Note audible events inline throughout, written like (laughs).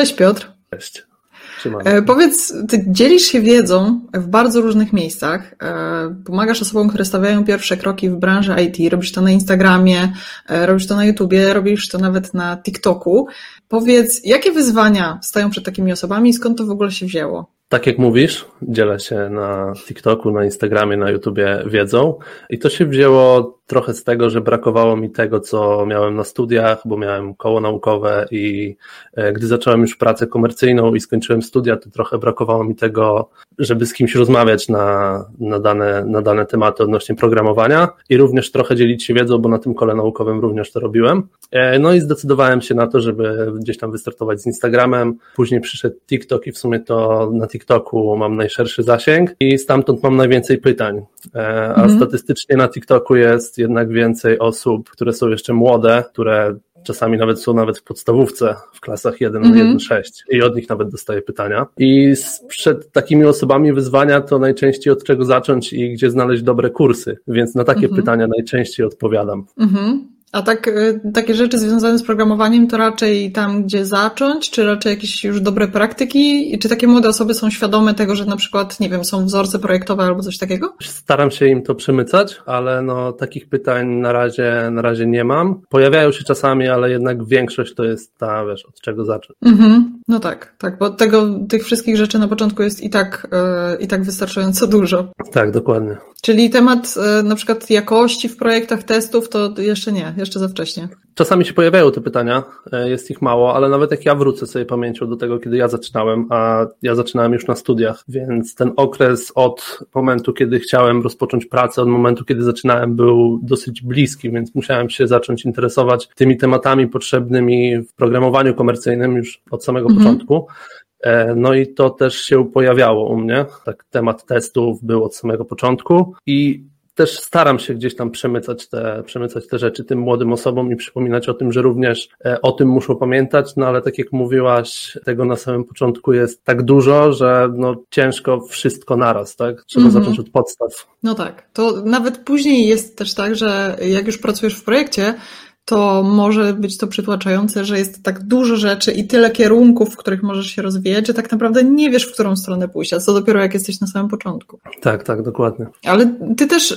Cześć Piotr. Cześć. E, powiedz, ty dzielisz się wiedzą w bardzo różnych miejscach. E, pomagasz osobom, które stawiają pierwsze kroki w branży IT. Robisz to na Instagramie, e, robisz to na YouTubie, robisz to nawet na TikToku. Powiedz, jakie wyzwania stają przed takimi osobami i skąd to w ogóle się wzięło? Tak jak mówisz, dzielę się na TikToku, na Instagramie, na YouTubie wiedzą i to się wzięło trochę z tego, że brakowało mi tego, co miałem na studiach, bo miałem koło naukowe i e, gdy zacząłem już pracę komercyjną i skończyłem studia, to trochę brakowało mi tego, żeby z kimś rozmawiać na, na, dane, na dane tematy odnośnie programowania i również trochę dzielić się wiedzą, bo na tym kole naukowym również to robiłem. E, no i zdecydowałem się na to, żeby gdzieś tam wystartować z Instagramem. Później przyszedł TikTok i w sumie to na TikToku mam najszerszy zasięg i stamtąd mam najwięcej pytań. E, a mhm. statystycznie na TikToku jest jednak więcej osób, które są jeszcze młode, które czasami nawet są nawet w podstawówce w klasach 1 mm 1-6 i od nich nawet dostaję pytania. I przed takimi osobami wyzwania to najczęściej od czego zacząć i gdzie znaleźć dobre kursy, więc na takie mm -hmm. pytania najczęściej odpowiadam. Mm -hmm. A tak, y, takie rzeczy związane z programowaniem to raczej tam, gdzie zacząć, czy raczej jakieś już dobre praktyki? Czy takie młode osoby są świadome tego, że na przykład, nie wiem, są wzorce projektowe albo coś takiego? Staram się im to przemycać, ale no, takich pytań na razie, na razie nie mam. Pojawiają się czasami, ale jednak większość to jest ta, wiesz, od czego zacząć. Mhm. No tak, tak, bo tego, tych wszystkich rzeczy na początku jest i tak, yy, i tak wystarczająco dużo. Tak, dokładnie. Czyli temat yy, na przykład jakości w projektach testów to jeszcze nie jeszcze za wcześnie. Czasami się pojawiają te pytania, e, jest ich mało, ale nawet jak ja wrócę sobie pamięcią do tego, kiedy ja zaczynałem, a ja zaczynałem już na studiach, więc ten okres od momentu, kiedy chciałem rozpocząć pracę, od momentu, kiedy zaczynałem, był dosyć bliski, więc musiałem się zacząć interesować tymi tematami potrzebnymi w programowaniu komercyjnym już od samego mhm. początku. E, no i to też się pojawiało u mnie. Tak, temat testów był od samego początku i też staram się gdzieś tam przemycać te, przemycać te rzeczy tym młodym osobom i przypominać o tym, że również e, o tym muszą pamiętać, no ale tak jak mówiłaś, tego na samym początku jest tak dużo, że no ciężko wszystko naraz, tak? Trzeba mm -hmm. zacząć od podstaw. No tak, to nawet później jest też tak, że jak już pracujesz w projekcie, to może być to przytłaczające, że jest tak dużo rzeczy i tyle kierunków, w których możesz się rozwijać, że tak naprawdę nie wiesz, w którą stronę pójść, a co dopiero jak jesteś na samym początku. Tak, tak, dokładnie. Ale ty też,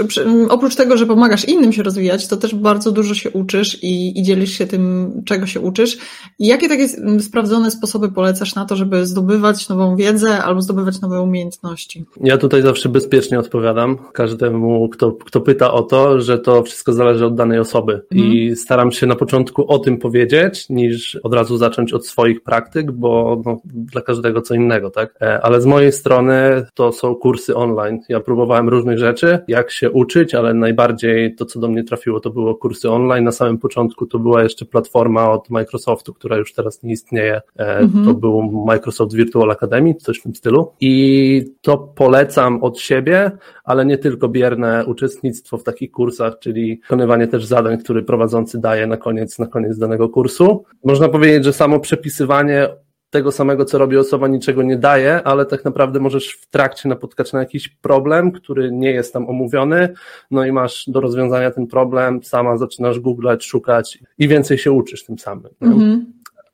oprócz tego, że pomagasz innym się rozwijać, to też bardzo dużo się uczysz i, i dzielisz się tym, czego się uczysz. I jakie takie sprawdzone sposoby polecasz na to, żeby zdobywać nową wiedzę albo zdobywać nowe umiejętności? Ja tutaj zawsze bezpiecznie odpowiadam każdemu, kto, kto pyta o to, że to wszystko zależy od danej osoby mm. i mhm. Staram się na początku o tym powiedzieć, niż od razu zacząć od swoich praktyk, bo no, dla każdego co innego, tak? E, ale z mojej strony to są kursy online. Ja próbowałem różnych rzeczy, jak się uczyć, ale najbardziej to, co do mnie trafiło, to było kursy online. Na samym początku to była jeszcze platforma od Microsoftu, która już teraz nie istnieje. E, mhm. To był Microsoft Virtual Academy, coś w tym stylu. I to polecam od siebie, ale nie tylko bierne uczestnictwo w takich kursach, czyli wykonywanie też zadań, które prowadzący daje na koniec, na koniec danego kursu. Można powiedzieć, że samo przepisywanie tego samego, co robi osoba, niczego nie daje, ale tak naprawdę możesz w trakcie napotkać na jakiś problem, który nie jest tam omówiony, no i masz do rozwiązania ten problem, sama zaczynasz googlać, szukać i więcej się uczysz tym samym. Mhm.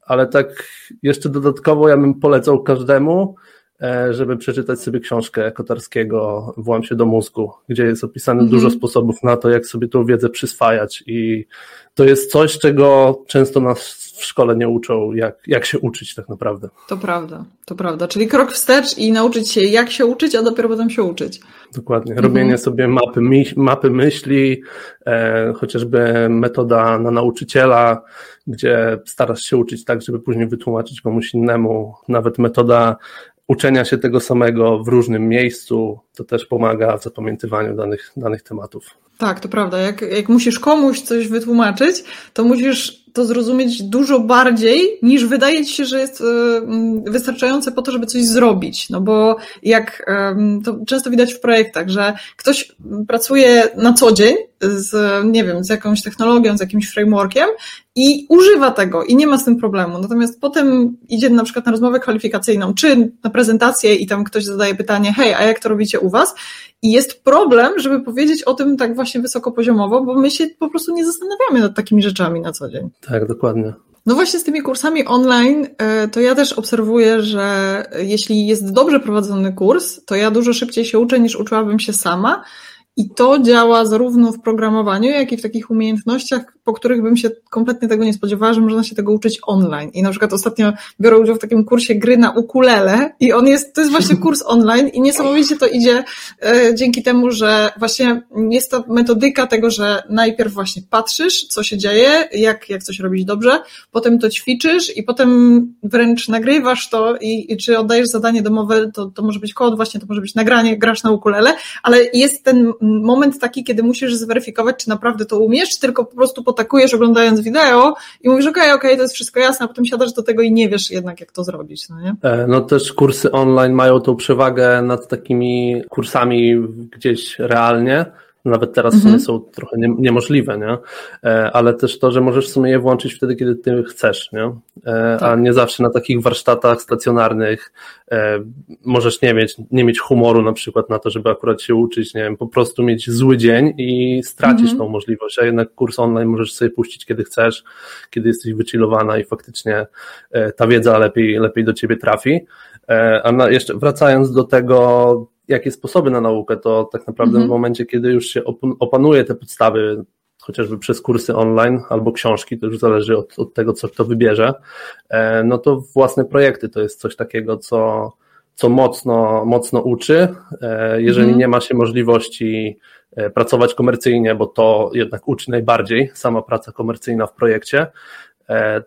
Ale tak jeszcze dodatkowo ja bym polecał każdemu, żeby przeczytać sobie książkę Kotarskiego Włam się do mózgu, gdzie jest opisane mm -hmm. dużo sposobów na to, jak sobie tą wiedzę przyswajać i to jest coś, czego często nas w szkole nie uczą, jak, jak się uczyć tak naprawdę. To prawda, to prawda. Czyli krok wstecz i nauczyć się, jak się uczyć, a dopiero potem się uczyć. Dokładnie. Robienie mm -hmm. sobie mapy, mapy myśli, e, chociażby metoda na nauczyciela, gdzie starasz się uczyć tak, żeby później wytłumaczyć komuś innemu. Nawet metoda uczenia się tego samego w różnym miejscu, to też pomaga w zapamiętywaniu danych, danych tematów. Tak, to prawda. Jak, jak musisz komuś coś wytłumaczyć, to musisz to zrozumieć dużo bardziej, niż wydaje ci się, że jest wystarczające po to, żeby coś zrobić. No bo jak to często widać w projektach, że ktoś pracuje na co dzień z, nie wiem, z jakąś technologią, z jakimś frameworkiem i używa tego i nie ma z tym problemu. Natomiast potem idzie na przykład na rozmowę kwalifikacyjną, czy na prezentację i tam ktoś zadaje pytanie, hej, a jak to robicie u was? I jest problem, żeby powiedzieć o tym tak właśnie wysokopoziomowo, bo my się po prostu nie zastanawiamy nad takimi rzeczami na co dzień. Tak, dokładnie. No właśnie z tymi kursami online, e, to ja też obserwuję, że jeśli jest dobrze prowadzony kurs, to ja dużo szybciej się uczę niż uczyłabym się sama. I to działa zarówno w programowaniu, jak i w takich umiejętnościach, po których bym się kompletnie tego nie spodziewała, że można się tego uczyć online. I na przykład ostatnio biorę udział w takim kursie gry na ukulele i on jest, to jest właśnie kurs online i niesamowicie to idzie e, dzięki temu, że właśnie jest to metodyka tego, że najpierw właśnie patrzysz, co się dzieje, jak, jak coś robić dobrze, potem to ćwiczysz i potem wręcz nagrywasz to i, i czy oddajesz zadanie domowe, to, to może być kod, właśnie to może być nagranie, grasz na ukulele, ale jest ten moment taki, kiedy musisz zweryfikować, czy naprawdę to umiesz, czy tylko po prostu potakujesz oglądając wideo i mówisz, okej, okay, okej, okay, to jest wszystko jasne, a potem siadasz do tego i nie wiesz jednak, jak to zrobić, no nie? E, no też kursy online mają tą przewagę nad takimi kursami gdzieś realnie, nawet teraz w sumie mhm. są trochę nie, niemożliwe, nie? E, ale też to, że możesz w sumie je włączyć wtedy, kiedy ty chcesz, nie? E, tak. a nie zawsze na takich warsztatach stacjonarnych e, możesz nie mieć, nie mieć humoru na przykład na to, żeby akurat się uczyć, nie wiem, po prostu mieć zły dzień i stracić mhm. tą możliwość, a jednak kurs online możesz sobie puścić, kiedy chcesz, kiedy jesteś wychillowana i faktycznie ta wiedza lepiej, lepiej do ciebie trafi. A na, jeszcze wracając do tego, jakie sposoby na naukę, to tak naprawdę mhm. w momencie, kiedy już się opanuje te podstawy, chociażby przez kursy online albo książki, to już zależy od, od tego, co kto wybierze, e, no to własne projekty to jest coś takiego, co, co mocno, mocno uczy. E, jeżeli mhm. nie ma się możliwości e, pracować komercyjnie, bo to jednak uczy najbardziej sama praca komercyjna w projekcie,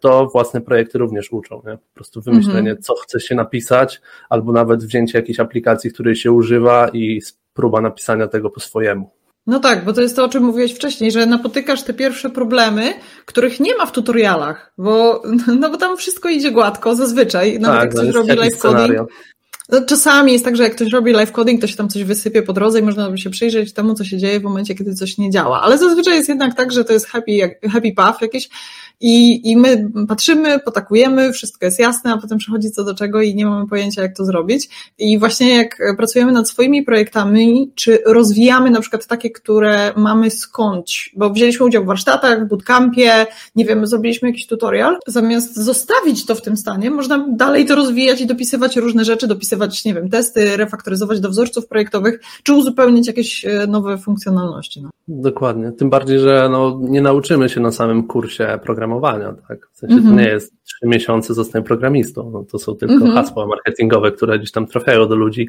to własne projekty również uczą. Nie? Po prostu wymyślenie, mhm. co chce się napisać, albo nawet wzięcie jakiejś aplikacji, której się używa i próba napisania tego po swojemu. No tak, bo to jest to, o czym mówiłeś wcześniej, że napotykasz te pierwsze problemy, których nie ma w tutorialach, bo, (laughs) no bo tam wszystko idzie gładko zazwyczaj. Nawet tak, jak ktoś robi live coding. No, czasami jest tak, że jak ktoś robi live coding, to się tam coś wysypie po drodze i można by się przyjrzeć temu, co się dzieje w momencie, kiedy coś nie działa. Ale zazwyczaj jest jednak tak, że to jest happy, happy path jakieś i, i my patrzymy, potakujemy, wszystko jest jasne, a potem przychodzi co do czego i nie mamy pojęcia, jak to zrobić. I właśnie jak pracujemy nad swoimi projektami, czy rozwijamy na przykład takie, które mamy skądś, bo wzięliśmy udział w warsztatach, w bootcampie, nie wiem, zrobiliśmy jakiś tutorial, zamiast zostawić to w tym stanie, można dalej to rozwijać i dopisywać różne rzeczy, dopisywać, nie wiem, testy, refaktoryzować do wzorców projektowych, czy uzupełnić jakieś e, nowe funkcjonalności. No. Dokładnie. Tym bardziej, że no, nie nauczymy się na samym kursie programowania, tak? W sensie mm -hmm. to mhm. nie jest trzy miesiące zostań programistą. No, to są tylko mm -hmm. hasła marketingowe, które gdzieś tam trafiają do ludzi.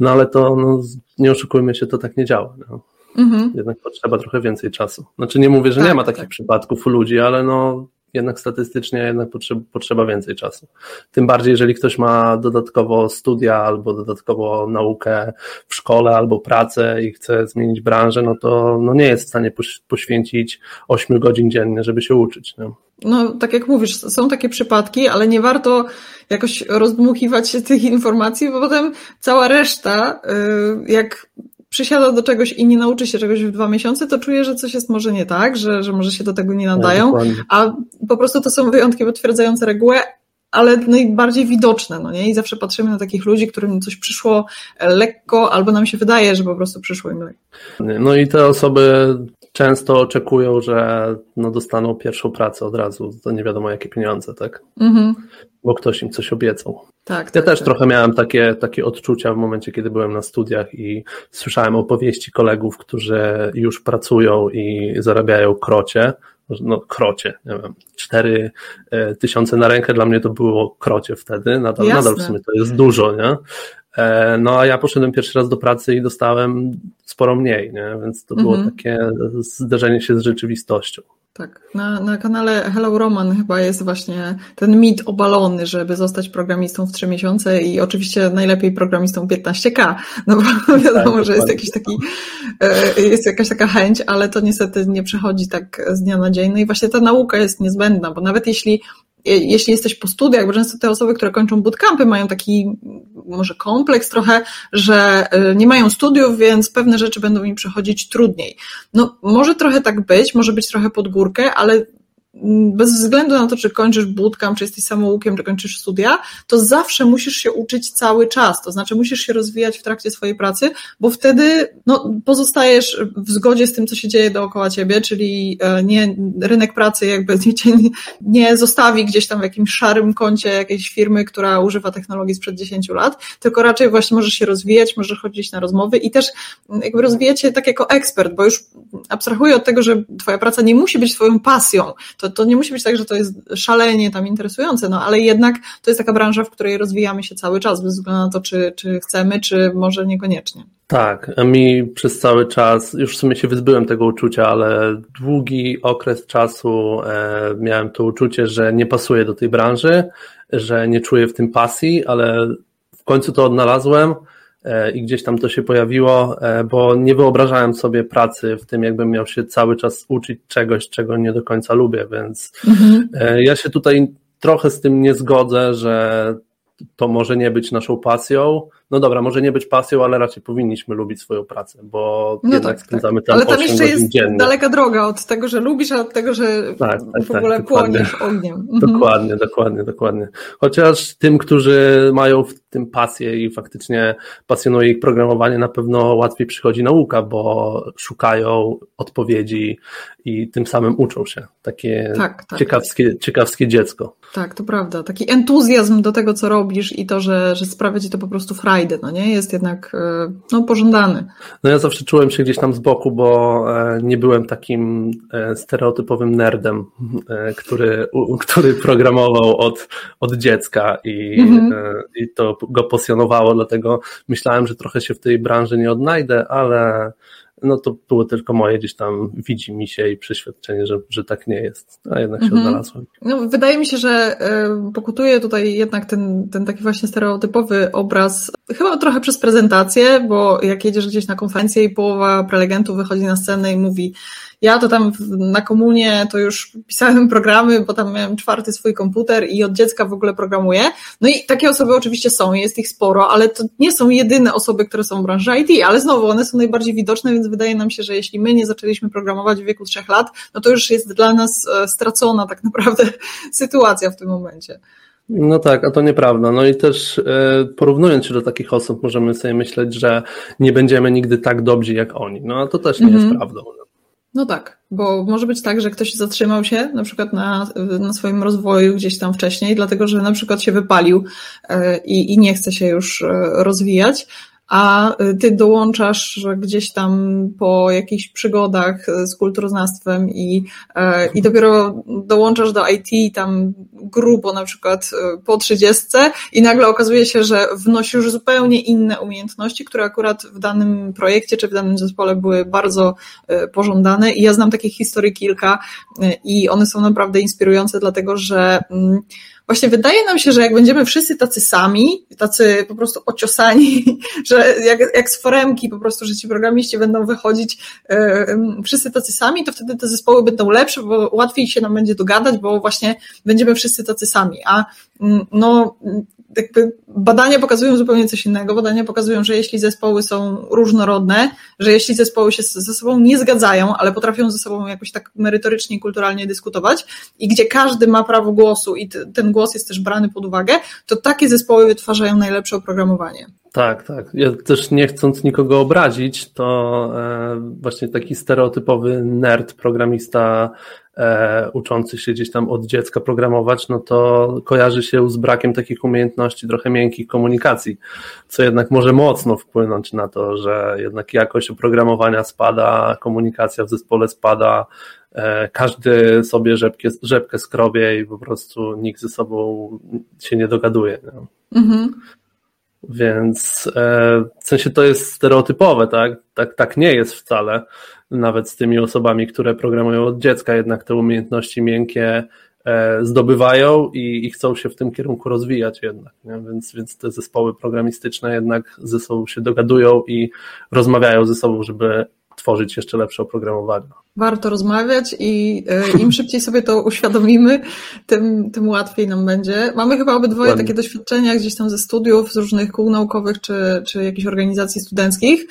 No ale to no, nie oszukujmy się, to tak nie działa. No. Mm -hmm. Jednak potrzeba trochę więcej czasu. Znaczy nie mówię, że tak, nie ma takich tak. przypadków u ludzi, ale no jednak statystycznie jednak potrzeba, więcej czasu. Tym bardziej, jeżeli ktoś ma dodatkowo studia albo dodatkowo naukę w szkole albo pracę i chce zmienić branżę, no to no nie jest w stanie poświęcić 8 godzin dziennie, żeby się uczyć. Nie? No, tak jak mówisz, są takie przypadki, ale nie warto jakoś rozdmuchiwać się tych informacji, bo potem cała reszta, y, jak przysiada do czegoś i nie nauczy się czegoś w dwa miesiące, to czuje, że coś jest może nie tak, że, że może się do tego nie nadają, a po prostu to są wyjątki potwierdzające regułę, ale najbardziej widoczne, no nie? I zawsze patrzymy na takich ludzi, którym coś przyszło lekko, albo nam się wydaje, że po prostu przyszło im lekko. No i te osoby często oczekują, że no dostaną pierwszą pracę od razu, to nie wiadomo jakie pieniądze, tak? Mhm. Bo ktoś im coś obiecał. Tak, ja tak, też tak. trochę miałem takie, takie odczucia w momencie, kiedy byłem na studiach i słyszałem opowieści kolegów, którzy już pracują i zarabiają krocie, no krocie, nie wiem, cztery e, tysiące na rękę dla mnie to było krocie wtedy, nadal, nadal w sumie to jest dużo, nie? E, no a ja poszedłem pierwszy raz do pracy i dostałem sporo mniej, nie? więc to było mhm. takie zderzenie się z rzeczywistością. Tak, na, na kanale Hello Roman chyba jest właśnie ten mit obalony, żeby zostać programistą w 3 miesiące i oczywiście najlepiej programistą 15K, no bo tak, wiadomo, że jest jakiś taki, e, jest jakaś taka chęć, ale to niestety nie przechodzi tak z dnia na dzień. No i właśnie ta nauka jest niezbędna, bo nawet jeśli jeśli jesteś po studiach, bo często te osoby, które kończą bootcampy mają taki może kompleks trochę, że y, nie mają studiów, więc pewne rzeczy będą im przechodzić trudniej. No może trochę tak być, może być trochę pod górkę, ale bez względu na to, czy kończysz bootcamp, czy jesteś samoukiem, czy kończysz studia, to zawsze musisz się uczyć cały czas. To znaczy musisz się rozwijać w trakcie swojej pracy, bo wtedy no, pozostajesz w zgodzie z tym, co się dzieje dookoła ciebie, czyli e, nie, rynek pracy jakby (laughs) nie, nie zostawi gdzieś tam w jakimś szarym kącie jakiejś firmy, która używa technologii sprzed 10 lat, tylko raczej właśnie możesz się rozwijać, możesz chodzić na rozmowy i też jakby rozwijać się tak jako ekspert, bo już abstrahuję od tego, że twoja praca nie musi być twoją pasją, to, to nie musi być tak, że to jest szalenie tam interesujące, no ale jednak to jest taka branża, w której rozwijamy się cały czas, bez względu na to, czy, czy chcemy, czy może niekoniecznie. Tak, a mi przez cały czas, już w sumie się wyzbyłem tego uczucia, ale długi okres czasu e, miałem to uczucie, że nie pasuję do tej branży, że nie czuję w tym pasji, ale w końcu to odnalazłem i gdzieś tam to się pojawiło, e, bo nie wyobrażałem sobie pracy w tym, jakbym miał się cały czas uczyć czegoś, czego nie do końca lubię, więc mhm. E, ja się tutaj trochę z tym nie zgodzę, że to może nie być naszą pasją. No dobra, może nie być pasją, ale raczej powinniśmy lubić swoją pracę, bo no jednak tak, spędzamy tak. tam Ale tam jeszcze jest dziennie. daleka droga od tego, że lubisz, a od tego, że tak, tak, w tak, ogóle płoniesz ogniem. (laughs) Mhm. Dokładnie, dokładnie, dokładnie. Chociaż tym, którzy mają w tym pasję i faktycznie pasjonuje ich programowanie, na pewno łatwiej przychodzi nauka, bo szukają odpowiedzi i tym samym uczą się. Takie tak, tak, ciekawskie, ciekawskie dziecko. Tak, to prawda. Taki entuzjazm do tego, co robisz i to, że, że sprawia ci to po prostu frajdę, no nie? Jest jednak e, no, pożądany. No ja zawsze czułem się gdzieś tam z boku, bo e, nie byłem takim e, stereotypowym nerdem, który, który programował od, od dziecka i, mhm. i to go pasjonowało, dlatego myślałem, że trochę się w tej branży nie odnajdę, ale no to było tylko moje gdzieś tam widzi mi się i przeświadczenie, że, że tak nie jest, a jednak się mhm. odnalazłem. No, wydaje mi się, że pokutuje tutaj jednak ten, ten taki właśnie stereotypowy obraz, chyba trochę przez prezentację, bo jak jedziesz gdzieś na konferencję i połowa prelegentów wychodzi na scenę i mówi ja to tam na komunie to już pisałem programy, bo tam miałem czwarty swój komputer i od dziecka w ogóle programuję. No i takie osoby oczywiście są, jest ich sporo, ale to nie są jedyne osoby, które są w branży IT, ale znowu one są najbardziej widoczne, więc wydaje nam się, że jeśli my nie zaczęliśmy programować w wieku trzech lat, no to już jest dla nas e, stracona tak naprawdę (laughs) sytuacja w tym momencie. No tak, a to nieprawda. No i też e, porównując się do takich osób, możemy sobie myśleć, że nie będziemy nigdy tak dobrzy jak oni. No a to też nie jest mhm. prawdą. No tak, bo może być tak, że ktoś zatrzymał się na przykład na, na swoim rozwoju gdzieś tam wcześniej, dlatego że na przykład się wypalił e, i, i nie chce się już e, rozwijać, a ty dołączasz gdzieś tam po jakichś przygodach z kulturoznawstwem i, e, i dopiero dołączasz do IT tam grubo na przykład y, po trzydziestce i nagle okazuje się, że wnosisz zupełnie inne umiejętności, które akurat w danym projekcie czy w danym zespole były bardzo y, pożądane. I ja znam takich historii kilka i one są naprawdę inspirujące, dlatego że mm, właśnie wydaje nam się, że jak będziemy wszyscy tacy sami, tacy po prostu ociosani, (laughs) że jak, jak z foremki po prostu, że ci programiści będą wychodzić yy, wszyscy tacy sami, to wtedy te zespoły będą lepsze, bo łatwiej się nam będzie dogadać, bo właśnie będziemy wszyscy tacy sami. A mm, no, jakby badania pokazują zupełnie coś innego. Badania pokazują, że jeśli zespoły są różnorodne, że jeśli zespoły się ze sobą nie zgadzają, ale potrafią ze sobą jakoś tak merytorycznie kulturalnie dyskutować i gdzie każdy ma prawo głosu i ten głos jest też brany pod uwagę, to takie zespoły wytwarzają najlepsze oprogramowanie. Tak, tak. Ja też nie chcąc nikogo obrazić, to e, właśnie taki stereotypowy nerd, programista e, uczący się gdzieś tam od dziecka programować, no to kojarzy się z brakiem takich umiejętności trochę miękkich komunikacji, co jednak może mocno wpłynąć na to, że jednak jakość oprogramowania spada, komunikacja w zespole spada, e, każdy sobie rzepkę, rzepkę skrobie i po prostu nikt ze sobą się nie dogaduje. Mhm. Więc e, w sensie to jest stereotypowe, tak? tak? Tak nie jest wcale. Nawet z tymi osobami, które programują od dziecka, jednak te umiejętności miękkie e, zdobywają i, i chcą się w tym kierunku rozwijać jednak. Nie? Więc, więc te zespoły programistyczne jednak ze sobą się dogadują i rozmawiają ze sobą, żeby tworzyć jeszcze lepsze oprogramowanie. Warto rozmawiać i e, im (laughs) szybciej sobie to uświadomimy, tym, tym łatwiej nam będzie. Mamy chyba obydwoje Ładnie. takie doświadczenia gdzieś tam ze studiów, z różnych kół naukowych czy, czy jakichś organizacji studenckich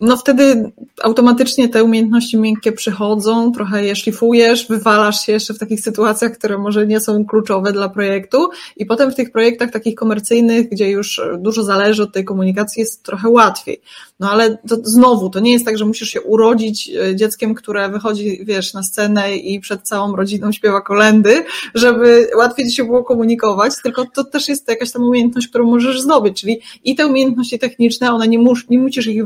no wtedy automatycznie te umiejętności miękkie przychodzą, trochę je szlifujesz, wywalasz się jeszcze w takich sytuacjach, które może nie są kluczowe dla projektu i potem w tych projektach takich komercyjnych, gdzie już dużo zależy od tej komunikacji, jest trochę łatwiej. No ale to znowu, to nie jest tak, że musisz się urodzić e, dzieckiem, które wychodzi, wiesz, na scenę i przed całą rodziną śpiewa kolendy, żeby łatwiej ci się było komunikować, tylko to też jest jakaś tam umiejętność, którą możesz zdobyć, czyli i te umiejętności techniczne, one nie, mus, nie musisz ich,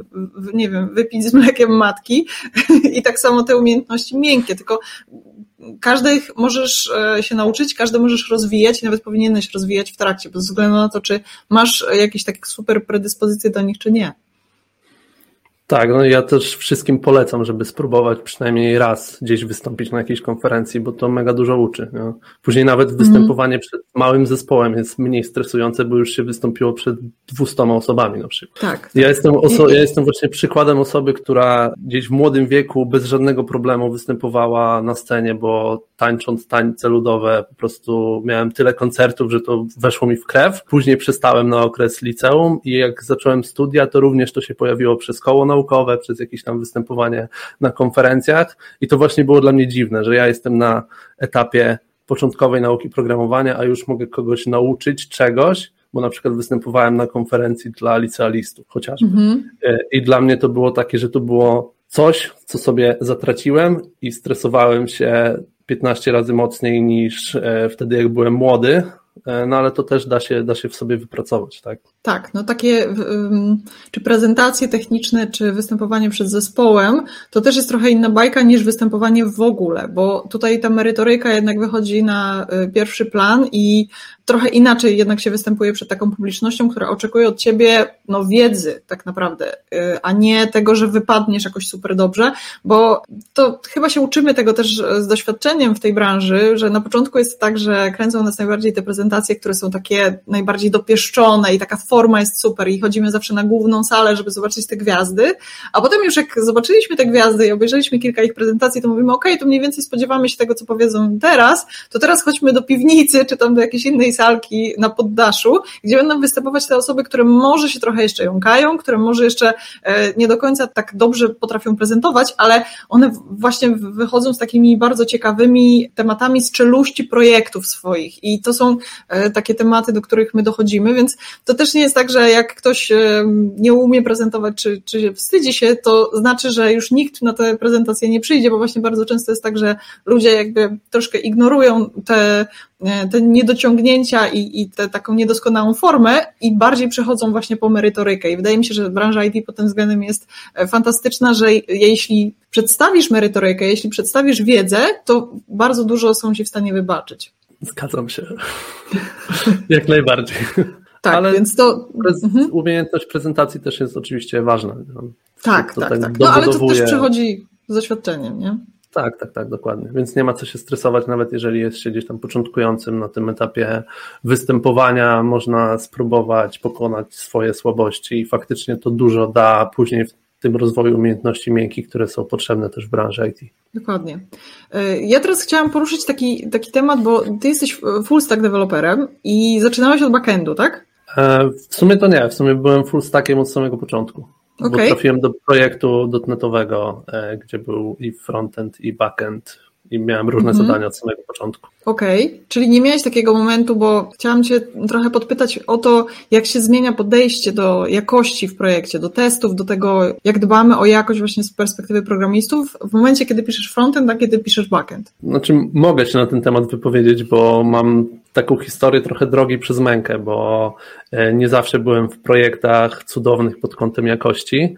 nie wiem, wypić z mlekiem matki (laughs) i tak samo te umiejętności miękkie, tylko każdych możesz e, się nauczyć, każdy możesz rozwijać i nawet powinieneś rozwijać w trakcie, bez względu na to, czy masz jakieś takie super predyspozycje do nich, czy nie. Tak, no ja też wszystkim polecam, żeby spróbować przynajmniej raz gdzieś wystąpić na jakiejś konferencji, bo to mega dużo uczy. No. Później nawet mhm. występowanie mm. przed małym zespołem jest mniej stresujące, bo już się wystąpiło przed dwustoma osobami na przykład. Tak. Ja jestem, oso- ja jestem właśnie przykładem osoby, która gdzieś w młodym wieku bez żadnego problemu występowała na scenie, bo tańcząc tańce ludowe po prostu miałem tyle koncertów, że to weszło mi w krew. Później przestałem na okres liceum i jak zacząłem studia, to również to się pojawiło przez koło naukowe, naukowe, przez jakieś tam występowanie na konferencjach i to właśnie było dla mnie dziwne, że ja jestem na etapie początkowej nauki programowania, a już mogę kogoś nauczyć czegoś, bo na przykład występowałem na konferencji dla licealistów chociażby. Mm -hmm. I dla mnie to było takie, że to było coś, co sobie zatraciłem i stresowałem się 15 razy mocniej niż e, wtedy, jak byłem młody, E, no ale to też da się, da się w sobie wypracować, tak? Tak, no takie czy prezentacje techniczne, czy występowanie przed zespołem, to też jest trochę inna bajka niż występowanie w ogóle, bo tutaj ta merytoryka jednak wychodzi na e, pierwszy plan i trochę inaczej jednak się występuje przed taką publicznością, która oczekuje od ciebie no, wiedzy tak naprawdę, y, a nie tego, że wypadniesz jakoś super dobrze, bo to chyba się uczymy tego też z doświadczeniem w tej branży, że na początku jest tak, że kręcą nas najbardziej te prezentacje, które są takie najbardziej dopieszczone i taka forma jest super i chodzimy zawsze na główną salę, żeby zobaczyć te gwiazdy, a potem już jak zobaczyliśmy te gwiazdy i obejrzeliśmy kilka ich prezentacji, to mówimy, ok, to mniej więcej spodziewamy się tego, co powiedzą teraz, to teraz chodźmy do piwnicy, czy tam do jakiejś innej salki na poddaszu, gdzie będą występować te osoby, które może się trochę jeszcze jąkają, które może jeszcze e, nie do końca tak dobrze potrafią prezentować, ale one właśnie wychodzą z takimi bardzo ciekawymi tematami z czeluści projektów swoich. I to są e, takie tematy, do których my dochodzimy, więc to też nie jest tak, że jak ktoś nie umie prezentować, czy, czy wstydzi się, to znaczy, że już nikt na te prezentacje nie przyjdzie, bo właśnie bardzo często jest tak, że ludzie jakby troszkę ignorują te E, te niedociągnięcia i, i tę taką niedoskonałą formę i bardziej przechodzą właśnie po merytorykę. I wydaje mi się, że branża IT pod tym względem jest e, fantastyczna, że jeśli przedstawisz merytorykę, jeśli przedstawisz wiedzę, to bardzo dużo są ci w stanie wybaczyć. Zgadzam się. (laughs) Jak najbardziej. Tak, Ale więc to. Prez... Mhm. Umiejętność prezentacji też jest oczywiście ważna. Tak, to tak, tak. No ale to też przychodzi z doświadczeniem, nie? Tak, tak, tak, dokładnie. Więc nie ma co się stresować, nawet jeżeli jest się gdzieś tam początkującym na tym etapie występowania, można spróbować pokonać swoje słabości i faktycznie to dużo da później w tym rozwoju umiejętności miękkich, które są potrzebne też w branży IT. Dokładnie. Ja teraz chciałam poruszyć taki, taki temat, bo ty jesteś full stack deweloperem i zaczynałeś od backendu, tak? E, w sumie to nie, w sumie byłem full stackiem od samego początku. Okay. Bo trafiłem do projektu dotnetowego, e, gdzie był i frontend, i backend, i miałem różne mhm. zadania od samego początku. Okej, okay. czyli nie miałeś takiego momentu, bo chciałam Cię trochę podpytać o to, jak się zmienia podejście do jakości w projekcie, do testów, do tego, jak dbamy o jakość właśnie z perspektywy programistów w momencie, kiedy piszesz frontend, a kiedy piszesz backend. Znaczy, mogę się na ten temat wypowiedzieć, bo mam taką historię trochę drogi przez mękę, bo e, nie zawsze byłem w projektach cudownych pod kątem jakości,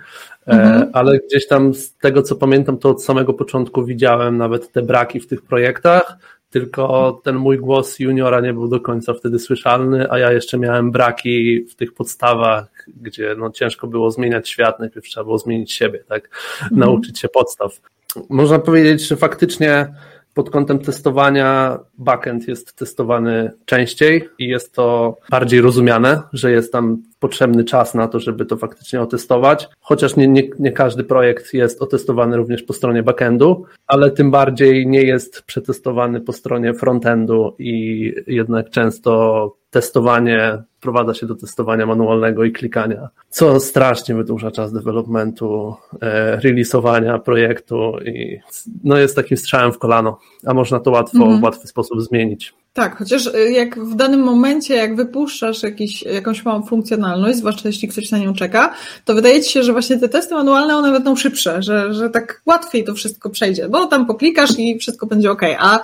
mhm. ale gdzieś tam z tego co pamiętam, to od samego początku widziałem nawet te braki w tych projektach, tylko ten mój głos juniora nie był do końca wtedy słyszalny, a ja jeszcze miałem braki w tych podstawach, gdzie no ciężko było zmieniać świat, najpierw trzeba było zmienić siebie, tak, mhm. nauczyć się podstaw. Można powiedzieć, że faktycznie pod kątem testowania backend jest testowany częściej i jest to bardziej rozumiane, że jest tam potrzebny czas na to, żeby to faktycznie otestować, chociaż nie, nie, nie każdy projekt jest otestowany również po stronie backendu, ale tym bardziej nie jest przetestowany po stronie frontendu i jednak często testowanie wprowadza się do testowania manualnego i klikania, co strasznie wydłuża czas developmentu, e, releasowania projektu i no jest takim strzałem w kolano, a można to łatwo, mm -hmm. w łatwy sposób zmienić. Tak, chociaż y, jak w danym momencie, jak wypuszczasz jakiś, jakąś małą funkcjonalność, zwłaszcza jeśli ktoś na nią czeka, to wydaje ci się, że właśnie te testy manualne, one będą szybsze, że, że tak łatwiej to wszystko przejdzie, bo tam poklikasz i wszystko będzie ok, a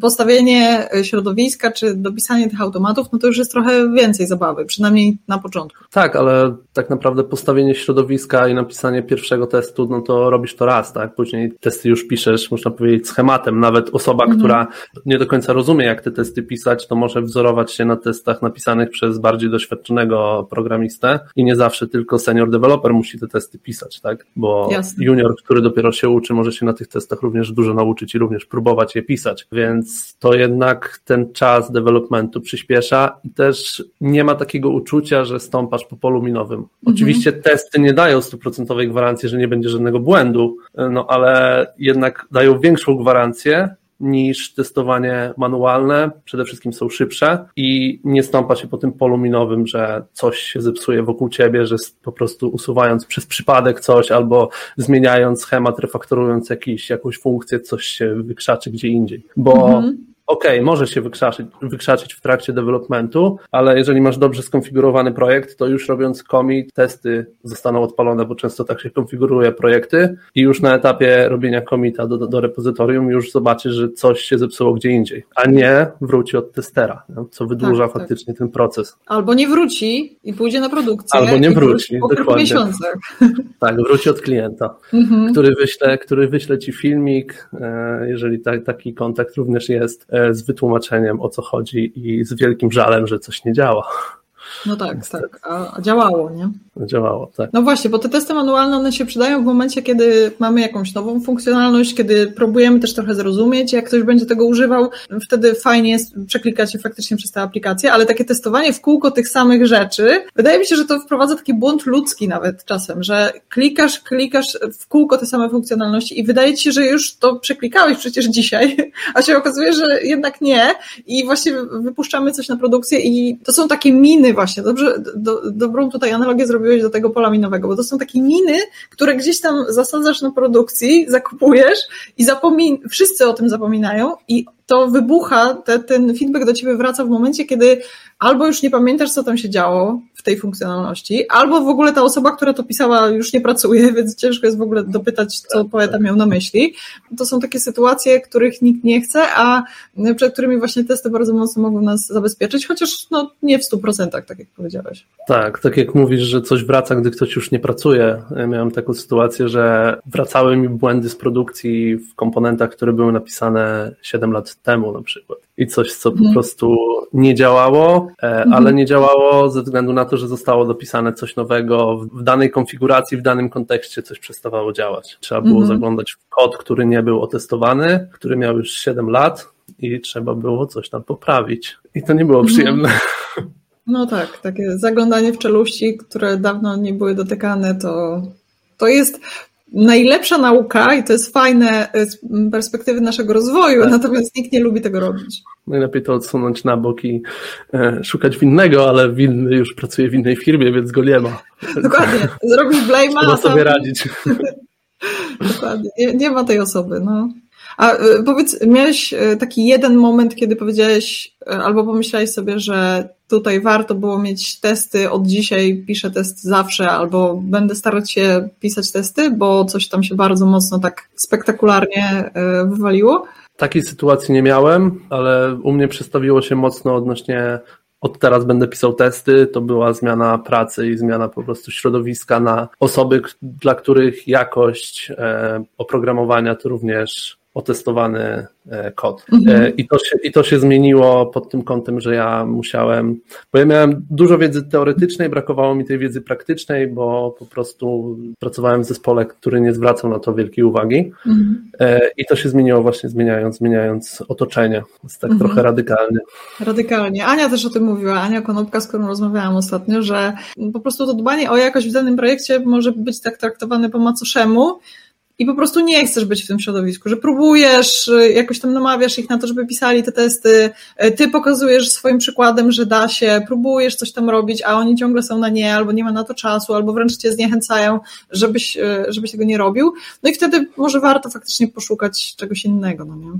postawienie środowiska czy dopisanie tych automatów, no to już jest trochę więcej zabawy, przynajmniej na początku. Tak, ale tak naprawdę postawienie środowiska i napisanie pierwszego testu, no to robisz to raz, tak? Później testy już piszesz, można powiedzieć, schematem. Nawet osoba, mhm. która nie do końca rozumie, jak te testy pisać, to może wzorować się na testach napisanych przez bardziej doświadczonego programistę i nie zawsze tylko senior developer musi te testy pisać, tak? Bo Jasne. junior, który dopiero się uczy, może się na tych testach również dużo nauczyć i również próbować je pisać, więc to jednak ten czas developmentu przyspiesza i też nie ma takiego uczucia, że stąpasz po polu minowym. Mhm. Oczywiście testy nie dają stuprocentowej gwarancji, że nie będzie żadnego błędu, no ale jednak dają większą gwarancję, niż testowanie manualne. Przede wszystkim są szybsze i nie stąpa się po tym polu minowym, że coś się zepsuje wokół ciebie, że po prostu usuwając przez przypadek coś albo zmieniając schemat, refaktorując jakiś, jakąś funkcję, coś się wykrzaczy gdzie indziej. Bo mhm ok, może się wykrzaczyć, wykrzaczyć w trakcie developmentu, ale jeżeli masz dobrze skonfigurowany projekt, to już robiąc commit, testy zostaną odpalone, bo często tak się konfiguruje projekty i już na etapie robienia commita do, do, repozytorium już zobaczysz, że coś się zepsuło gdzie indziej, a nie wróci od testera, co wydłuża tak, tak. faktycznie tak. ten proces. Albo nie wróci i pójdzie na produkcję. Albo nie wróci, po dokładnie. miesiącach. (laughs) Tak, wróci od klienta, mhm. który, wyśle, który wyśle ci filmik, e, jeżeli ta, taki kontakt również jest, e, z wytłumaczeniem o co chodzi i z wielkim żalem, że coś nie działa. No tak, tak, a działało, nie? Działało, tak. No właśnie, bo te testy manualne, one się przydają w momencie, kiedy mamy jakąś nową funkcjonalność, kiedy próbujemy też trochę zrozumieć, jak ktoś będzie tego używał, wtedy fajnie jest przeklikać się faktycznie przez tę aplikację, ale takie testowanie w kółko tych samych rzeczy, wydaje mi się, że to wprowadza taki błąd ludzki nawet czasem, że klikasz, klikasz w kółko te same funkcjonalności i wydaje ci się, że już to przeklikałeś przecież dzisiaj, (laughs) a się okazuje, że jednak nie i właśnie wypuszczamy coś na produkcję i to są takie miny właśnie, dobrze, do, dobrą tutaj analogię zrobiłeś do tego pola minowego, bo to są takie miny, które gdzieś tam zasadzasz na produkcji, zakupujesz i zapomin wszyscy o tym zapominają i to wybucha, te, ten feedback do ciebie wraca w momencie, kiedy albo już nie pamiętasz, co tam się działo w tej funkcjonalności, albo w ogóle ta osoba, która to pisała, już nie pracuje, (laughs) więc ciężko jest w ogóle dopytać, co tak, poeta tak. miał na myśli. To są takie sytuacje, których nikt nie chce, a przed którymi właśnie testy bardzo mocno mogą nas zabezpieczyć, chociaż no, nie w stu procentach, tak jak powiedziałeś. Tak, tak jak mówisz, że coś wraca, gdy ktoś już nie pracuje. Ja miałem taką sytuację, że wracały mi błędy z produkcji w komponentach, które były napisane 7 lat temu na przykład. I coś, co po mhm. prostu nie działało, e, mhm. ale nie działało ze względu na to, że zostało dopisane coś nowego w danej konfiguracji, w danym kontekście coś przestawało działać. Trzeba było mhm. zaglądać w kod, który nie był otestowany, który miał już 7 lat i trzeba było coś tam poprawić. I to nie było przyjemne. No tak, takie zaglądanie w czeluści, które dawno nie były dotykane, to, to jest najlepsza nauka i to jest fajne z perspektywy naszego rozwoju, tak. natomiast nikt nie lubi tego robić. Najlepiej to odsunąć na bok i e, szukać winnego, ale winny już pracuje w innej firmie, więc go nie ma. Dokładnie. Zrobić (laughs) blame'a. Trzeba sobie radzić. (laughs) Dokładnie. Nie, nie ma tej osoby. No. A e, powiedz, miałeś e, taki jeden moment, kiedy powiedziałeś e, albo pomyślałeś sobie, że tutaj warto było mieć testy, od dzisiaj piszę testy zawsze, albo będę starać się pisać testy, bo coś tam się bardzo mocno tak spektakularnie wywaliło? Takiej sytuacji nie miałem, ale u mnie przestawiło się mocno odnośnie od teraz będę pisał testy, to była zmiana pracy i zmiana po prostu środowiska na osoby, dla których jakość oprogramowania to również otestowany e, kod. E, mhm. I, to się, I to się zmieniło pod tym kątem, że ja musiałem, bo ja miałem dużo wiedzy teoretycznej, brakowało mi tej wiedzy praktycznej, bo po prostu pracowałem w zespole, który nie zwracał na to wielkiej uwagi. Mhm. E, I to się zmieniło właśnie zmieniając, zmieniając otoczenie. Jest tak mhm. trochę radykalnie. Radykalnie. Ania też o tym mówiła, Ania Konopka, z którą rozmawiałam ostatnio, że po prostu to dbanie o jakość w danym projekcie może być tak traktowane po macoszemu, i po prostu nie chcesz być w tym środowisku, że próbujesz, jakoś tam namawiasz ich na to, żeby pisali te testy, ty pokazujesz swoim przykładem, że da się, próbujesz coś tam robić, a oni ciągle są na nie, albo nie ma na to czasu, albo wręcz cię zniechęcają, żebyś, żebyś tego nie robił. No i wtedy może warto faktycznie poszukać czegoś innego, no nie?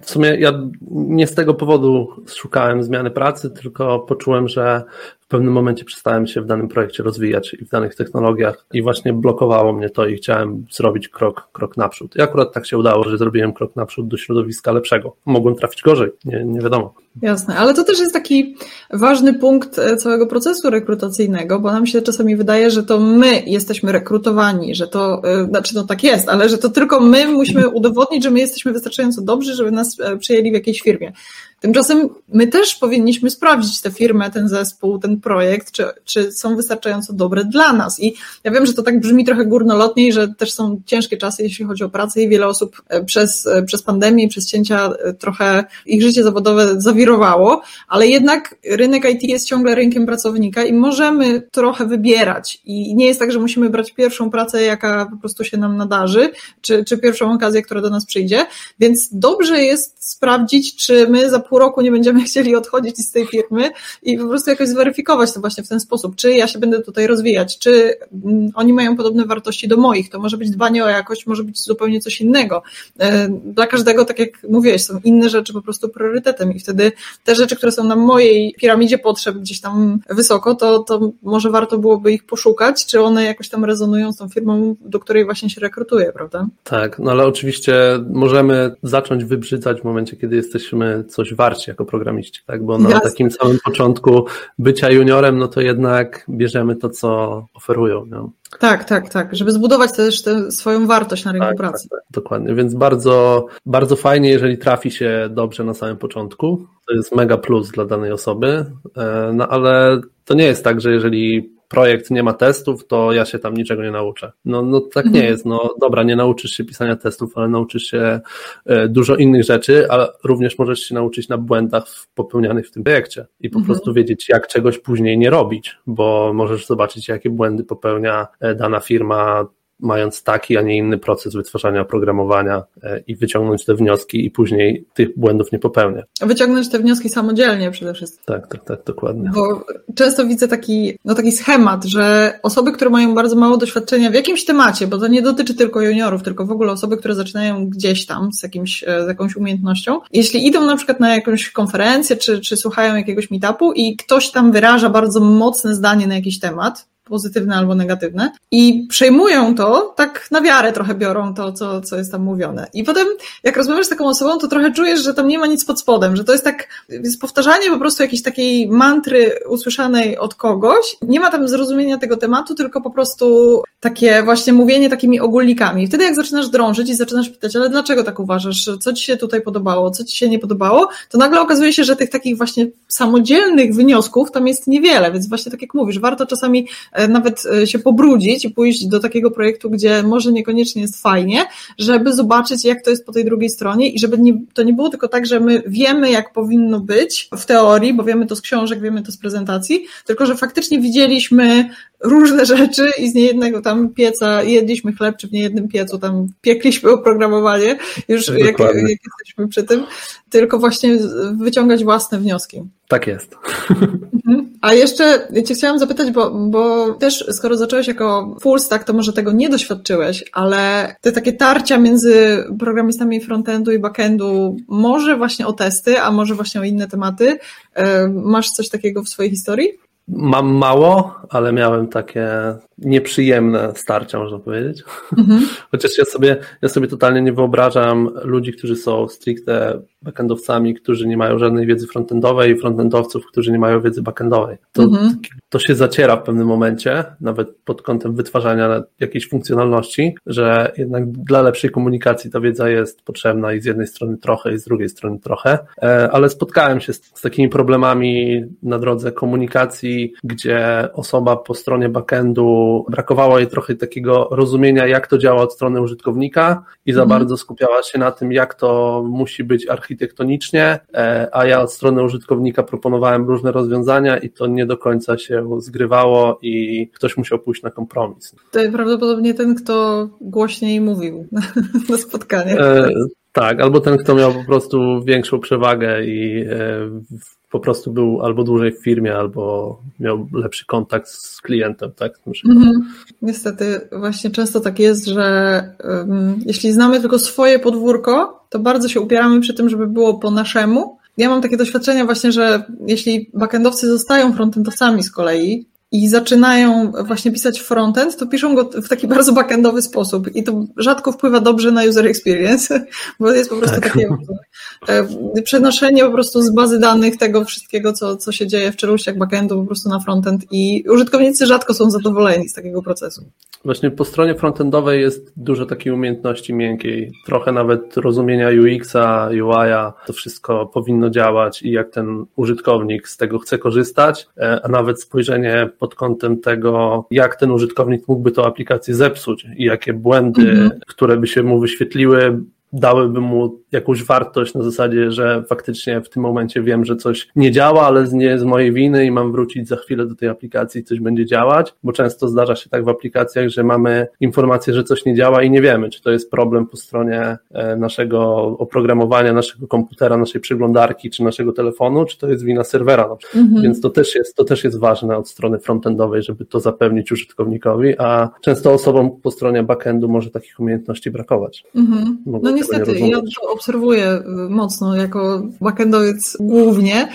W sumie ja nie z tego powodu szukałem zmiany pracy, tylko poczułem, że w pewnym momencie przestałem się w danym projekcie rozwijać i w danych technologiach i właśnie blokowało mnie to i chciałem zrobić krok, krok naprzód. I akurat tak się udało, że zrobiłem krok naprzód do środowiska lepszego. Mogłem trafić gorzej, nie, nie wiadomo. Jasne, ale to też jest taki ważny punkt e, całego procesu rekrutacyjnego, bo nam się czasami wydaje, że to my jesteśmy rekrutowani, że to, e, znaczy no tak jest, ale że to tylko my musimy udowodnić, że my jesteśmy wystarczająco dobrzy, żeby nas e, przyjęli w jakiejś firmie. Tymczasem my też powinniśmy sprawdzić tę firmę, ten zespół, ten projekt, czy, czy są wystarczająco dobre dla nas. I ja wiem, że to tak brzmi trochę górnolotnie i że też są ciężkie czasy, jeśli chodzi o pracę i wiele osób przez, przez pandemię, przez cięcia trochę ich życie zawodowe zawirowało, ale jednak rynek IT jest ciągle rynkiem pracownika i możemy trochę wybierać. I nie jest tak, że musimy brać pierwszą pracę, jaka po prostu się nam nadarzy, czy, czy pierwszą okazję, która do nas przyjdzie. Więc dobrze jest sprawdzić, czy my za pół roku nie będziemy chcieli odchodzić z tej firmy i po prostu jakoś zweryfikować to właśnie w ten sposób, czy ja się będę tutaj rozwijać, czy mm, oni mają podobne wartości do moich, to może być dbanie o jakość, może być zupełnie coś innego. E, dla każdego, tak jak mówiłeś, są inne rzeczy po prostu priorytetem i wtedy te rzeczy, które są na mojej piramidzie potrzeb gdzieś tam wysoko, to, to może warto byłoby ich poszukać, czy one jakoś tam rezonują z tą firmą, do której właśnie się rekrutuje, prawda? Tak, no ale oczywiście możemy zacząć wybrzydzać w momencie, kiedy jesteśmy coś warci jako programiści, tak? Bo na Jasne. takim samym początku bycia juniorem, no to jednak bierzemy to, co oferują. No. Tak, tak, tak, żeby zbudować też tę swoją wartość na rynku tak, pracy. Tak, tak, dokładnie, więc bardzo, bardzo fajnie, jeżeli trafi się dobrze na samym początku, to jest mega plus dla danej osoby, e, no ale to nie jest tak, że jeżeli projekt nie ma testów, to ja się tam niczego nie nauczę. No, no tak nie mhm. jest. No dobra, nie nauczysz się pisania testów, ale nauczysz się e, dużo innych rzeczy, ale również możesz się nauczyć na błędach popełnianych w tym projekcie i po mhm. prostu wiedzieć, jak czegoś później nie robić, bo możesz zobaczyć, jakie błędy popełnia e, dana firma, mając taki, a nie inny proces wytwarzania oprogramowania e, i wyciągnąć te wnioski i później tych błędów nie popełniać. Wyciągnąć te wnioski samodzielnie przede wszystkim. Tak, tak, tak, dokładnie. Bo często widzę taki, no taki schemat, że osoby, które mają bardzo mało doświadczenia w jakimś temacie, bo to nie dotyczy tylko juniorów, tylko w ogóle osoby, które zaczynają gdzieś tam z, jakimś, e, z jakąś umiejętnością, jeśli idą na przykład na jakąś konferencję, czy, czy słuchają jakiegoś meetupu i ktoś tam wyraża bardzo mocne zdanie na jakiś temat, pozytywne albo negatywne i przejmują to, tak na wiarę trochę biorą to, co, co jest tam mówione. I potem, jak rozmawiasz z taką osobą, to trochę czujesz, że tam nie ma nic pod spodem, że to jest tak, jest powtarzanie po prostu jakiejś takiej mantry usłyszanej od kogoś. Nie ma tam zrozumienia tego tematu, tylko po prostu takie właśnie mówienie takimi ogólnikami. Wtedy jak zaczynasz drążyć i zaczynasz pytać, ale dlaczego tak uważasz? Co ci się tutaj podobało? Co ci się nie podobało? To nagle okazuje się, że tych takich właśnie samodzielnych wniosków tam jest niewiele, więc właśnie tak jak mówisz, warto czasami nawet e, się pobrudzić i pójść do takiego projektu, gdzie może niekoniecznie jest fajnie, żeby zobaczyć, jak to jest po tej drugiej stronie i żeby nie, to nie było tylko tak, że my wiemy, jak powinno być w teorii, bo wiemy to z książek, wiemy to z prezentacji, tylko że faktycznie widzieliśmy różne rzeczy i z niejednego tam pieca jedliśmy chleb, czy w niejednym piecu tam piekliśmy oprogramowanie, już jak, jak jesteśmy przy tym, tylko właśnie wyciągać własne wnioski. Tak jest. Mhm. A jeszcze Cię chciałam zapytać, bo, bo też skoro zacząłeś jako full stack, to może tego nie doświadczyłeś, ale te takie tarcia między programistami frontendu i backendu, może właśnie o testy, a może właśnie o inne tematy. E, masz coś takiego w swojej historii? Mam mało, ale miałem takie nieprzyjemne starcia, można powiedzieć. Mhm. (laughs) Chociaż ja sobie, ja sobie totalnie nie wyobrażam ludzi, którzy są stricte backendowcami, którzy nie mają żadnej wiedzy frontendowej i frontendowców, którzy nie mają wiedzy backendowej. To, mhm. to się zaciera w pewnym momencie, nawet pod kątem wytwarzania jakiejś funkcjonalności, że jednak dla lepszej komunikacji ta wiedza jest potrzebna i z jednej strony trochę, i z drugiej strony trochę, e, ale spotkałem się z, z takimi problemami na drodze komunikacji, gdzie osoba po stronie backendu prostu brakowało jej trochę takiego rozumienia, jak to działa od strony użytkownika i za mhm. bardzo skupiała się na tym, jak to musi być architektonicznie, e, a ja od strony użytkownika proponowałem różne rozwiązania i to nie do końca się zgrywało i ktoś musiał pójść na kompromis. To prawdopodobnie ten, kto głośniej mówił (laughs) na spotkaniach. E, tak, albo ten, kto miał po prostu większą przewagę i e, po prostu był albo dłużej w firmie, albo miał lepszy kontakt z klientem, tak? Mhm. Niestety, właśnie często tak jest, że um, jeśli znamy tylko swoje podwórko, to bardzo się upieramy przy tym, żeby było po naszemu. Ja mam takie doświadczenia właśnie, że jeśli backendowcy zostają frontendowcami z kolei, i zaczynają właśnie pisać frontend, to piszą go w taki (laughs) bardzo backendowy sposób i to rzadko wpływa dobrze na user experience, (laughs) bo jest po prostu tak. takie e, przenoszenie po prostu z bazy danych tego wszystkiego, co, co się dzieje w czeluściach backendu po prostu na frontend i użytkownicy rzadko są zadowoleni z takiego procesu. Właśnie po stronie frontendowej jest dużo takiej umiejętności miękkiej, trochę nawet rozumienia UX-a, UI-a, to wszystko powinno działać i jak ten użytkownik z tego chce korzystać, e, a nawet spojrzenie pod kątem tego, jak ten użytkownik mógłby tą aplikację zepsuć i jakie błędy, mhm. które by się mu wyświetliły, dałyby mu jakąś wartość na zasadzie, że faktycznie w tym momencie wiem, że coś nie działa, ale nie z mojej winy i mam wrócić za chwilę do tej aplikacji i coś będzie działać, bo często zdarza się tak w aplikacjach, że mamy informację, że coś nie działa i nie wiemy, czy to jest problem po stronie e, naszego oprogramowania, naszego komputera, naszej przeglądarki, czy naszego telefonu, czy to jest wina serwera. Mhm. Więc to też, jest, to też jest ważne od strony frontendowej, żeby to zapewnić użytkownikowi, a często osobom po stronie backendu może takich umiejętności brakować. Mhm. No niestety, ja to obserwuję y, mocno jako backendowiec głównie,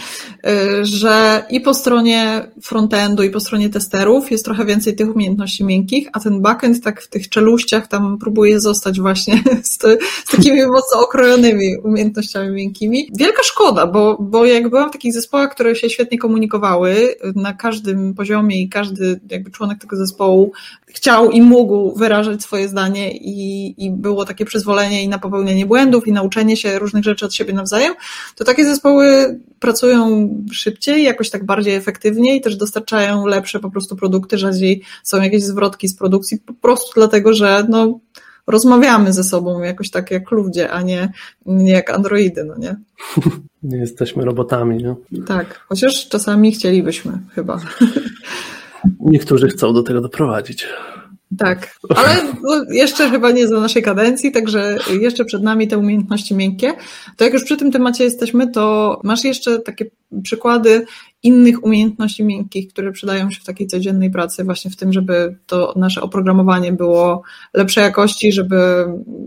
y, że i po stronie frontendu, i po stronie testerów jest trochę więcej tych umiejętności miękkich, a ten backend tak w tych czeluściach tam próbuje zostać właśnie (laughs) z, z takimi (laughs) mocno okrojonymi umiejętnościami miękkimi. Wielka szkoda, bo, bo jak byłam w takich zespołach, które się świetnie komunikowały na każdym poziomie i każdy jakby członek tego zespołu chciał i mógł wyrażać swoje zdanie i, i było takie przyzwolenie i na popełnianie błędów i nauczenie się różnych rzeczy od siebie nawzajem, to takie zespoły pracują szybciej, jakoś tak bardziej efektywnie i też dostarczają lepsze po prostu produkty, rzadziej są jakieś zwrotki z produkcji, po prostu dlatego, że no, rozmawiamy ze sobą jakoś tak jak ludzie, a nie, nie jak androidy, no nie? (laughs) Nie jesteśmy robotami, nie? Tak, chociaż czasami chcielibyśmy chyba. (laughs) Niektórzy chcą do tego doprowadzić. Tak, ale no, jeszcze chyba nie za naszej kadencji, także jeszcze przed nami te umiejętności miękkie. To jak już przy tym temacie jesteśmy, to masz jeszcze takie przykłady innych umiejętności miękkich, które przydają się w takiej codziennej pracy, właśnie w tym, żeby to nasze oprogramowanie było lepszej jakości, żeby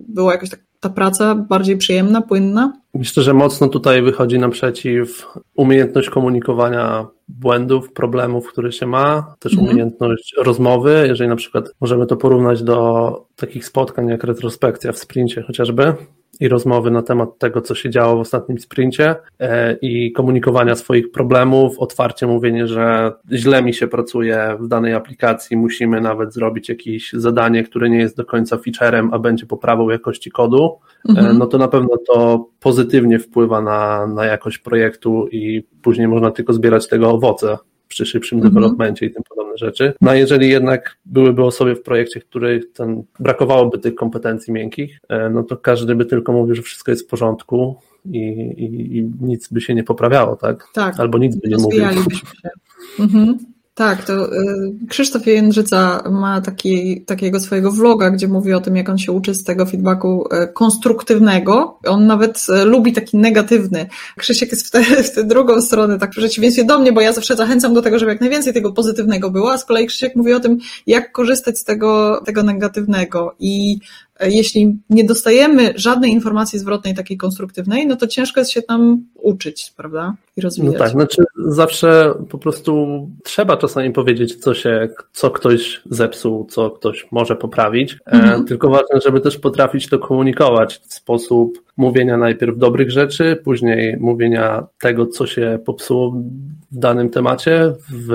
było jakoś tak ta praca bardziej przyjemna, płynna? Myślę, że mocno tutaj wychodzi naprzeciw umiejętność komunikowania błędów, problemów, które się ma, też mhm. umiejętność rozmowy, jeżeli na przykład możemy to porównać do takich spotkań jak retrospekcja w sprincie chociażby, i rozmowy na temat tego, co się działo w ostatnim sprincie e, i komunikowania swoich problemów, otwarcie mówienie, że źle mi się pracuje w danej aplikacji, musimy nawet zrobić jakieś zadanie, które nie jest do końca featurem, a będzie poprawą jakości kodu, e, mhm. no to na pewno to pozytywnie wpływa na, na jakość projektu i później można tylko zbierać tego owoce przy szybszym mhm. developmencie i tym podobne rzeczy. No a jeżeli jednak byłyby osoby w projekcie, których ten, brakowałoby tych kompetencji miękkich, e, no to każdy by tylko mówił, że wszystko jest w porządku i, i, i nic by się nie poprawiało, tak? Tak. Albo nic by nie mówił. Się. Mhm. Tak, to y, Krzysztof Jędrzyca ma taki, takiego swojego vloga, gdzie mówi o tym, jak on się uczy z tego feedbacku y, konstruktywnego. On nawet y, lubi taki negatywny. Krzysiek jest w tę, tę drugą stronę, tak w przeciwieństwie do mnie, bo ja zawsze zachęcam do tego, żeby jak najwięcej tego pozytywnego było, a z kolei Krzysiek mówi o tym, jak korzystać z tego, tego negatywnego. I jeśli nie dostajemy żadnej informacji zwrotnej takiej konstruktywnej, no to ciężko jest się tam uczyć, prawda? I rozwijać. No tak, znaczy zawsze po prostu trzeba czasami powiedzieć, co się, co ktoś zepsuł, co ktoś może poprawić, e, mhm. tylko ważne, żeby też potrafić to komunikować w sposób mówienia najpierw dobrych rzeczy, później mówienia tego, co się popsuło w danym temacie, w,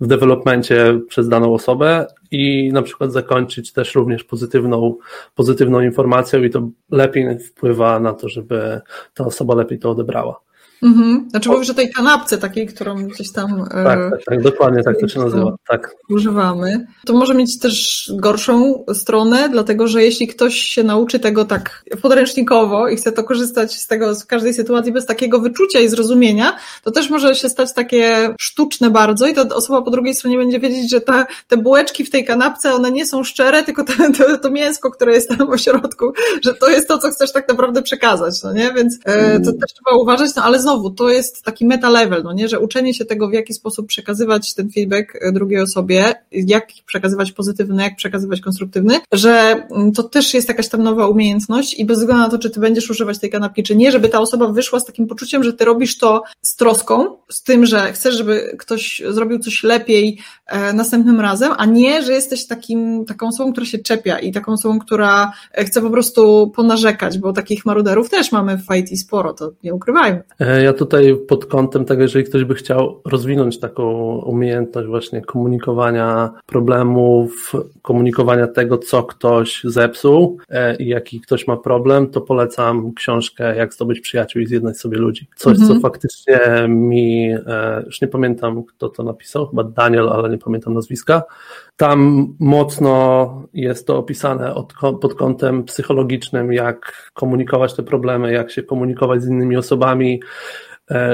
w developmencie przez daną osobę i na przykład zakończyć też również pozytywną, pozytywną informacją i to lepiej wpływa na to, żeby ta osoba lepiej to odebrała. Mhm. Znaczy mówisz o tej kanapce takiej, którą gdzieś tam... E, tak, tak, tak dokładnie tak to się nazywa. Tak. Używamy. To może mieć też gorszą stronę, dlatego że jeśli ktoś się nauczy tego tak podręcznikowo i chce to korzystać z tego w każdej sytuacji bez takiego wyczucia i zrozumienia, to też może się stać takie sztuczne bardzo i ta osoba po drugiej stronie będzie wiedzieć, że ta, te bułeczki w tej kanapce, one nie są szczere, tylko to, to, to mięsko, które jest tam w środku, że to jest to, co chcesz tak naprawdę przekazać, no nie? Więc e, to też trzeba uważać, no ale znowu, to jest taki meta level, no nie, że uczenie się tego, w jaki sposób przekazywać ten feedback e, drugiej osobie, jak przekazywać pozytywny, jak przekazywać konstruktywny, że mm, to też jest jakaś tam nowa umiejętność i bez względu na to, czy ty będziesz używać tej kanapki, czy nie, żeby ta osoba wyszła z takim poczuciem, że ty robisz to z troską, z tym, że chcesz, żeby ktoś zrobił coś lepiej e, następnym razem, a nie, że jesteś takim, taką osobą, która się czepia i taką osobą, która e, chce po prostu ponarzekać, bo takich maruderów też mamy w IT sporo, to nie ukrywajmy. Ja tutaj pod kątem tego, jeżeli ktoś by chciał rozwinąć taką umiejętność właśnie komunikowania problemów, komunikowania tego, co ktoś zepsuł e, i jaki ktoś ma problem, to polecam książkę Jak zdobyć przyjaciół i zjednać sobie ludzi. Coś, mhm. co faktycznie mi, e, już nie pamiętam kto to napisał, chyba Daniel, ale nie pamiętam nazwiska, tam mocno jest to opisane od, pod kątem psychologicznym, jak komunikować te problemy, jak się komunikować z innymi osobami,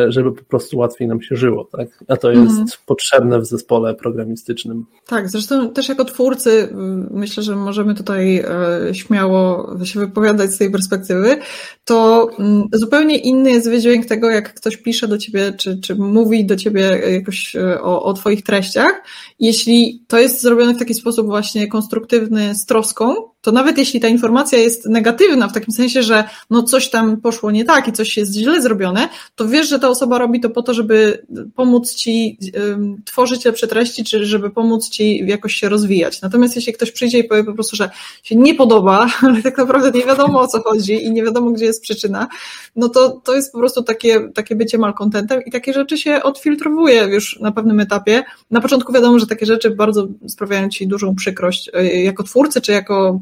żeby po prostu łatwiej nam się żyło, tak? A to jest mhm. potrzebne w zespole programistycznym. Tak, zresztą też jako twórcy myślę, że możemy tutaj e, śmiało się wypowiadać z tej perspektywy, to zupełnie inny jest wydźwięk tego, jak ktoś pisze do ciebie, czy, czy mówi do ciebie jakoś e, o, o twoich treściach. Jeśli to jest zrobione w taki sposób właśnie konstruktywny, z troską, to nawet jeśli ta informacja jest negatywna, w takim sensie, że no coś tam poszło nie tak i coś jest źle zrobione, to wiesz, że ta osoba robi to po to, żeby pomóc ci um, tworzyć lepsze treści, czy żeby pomóc ci jakoś się rozwijać. Natomiast jeśli ktoś przyjdzie i powie po prostu, że się nie podoba, (laughs) ale tak naprawdę nie wiadomo o co chodzi i nie wiadomo, gdzie jest przyczyna, no to to jest po prostu takie, takie bycie malkontentem i takie rzeczy się odfiltrowuje już na pewnym etapie. Na początku wiadomo, że takie rzeczy bardzo sprawiają ci dużą przykrość e, jako twórcy, czy jako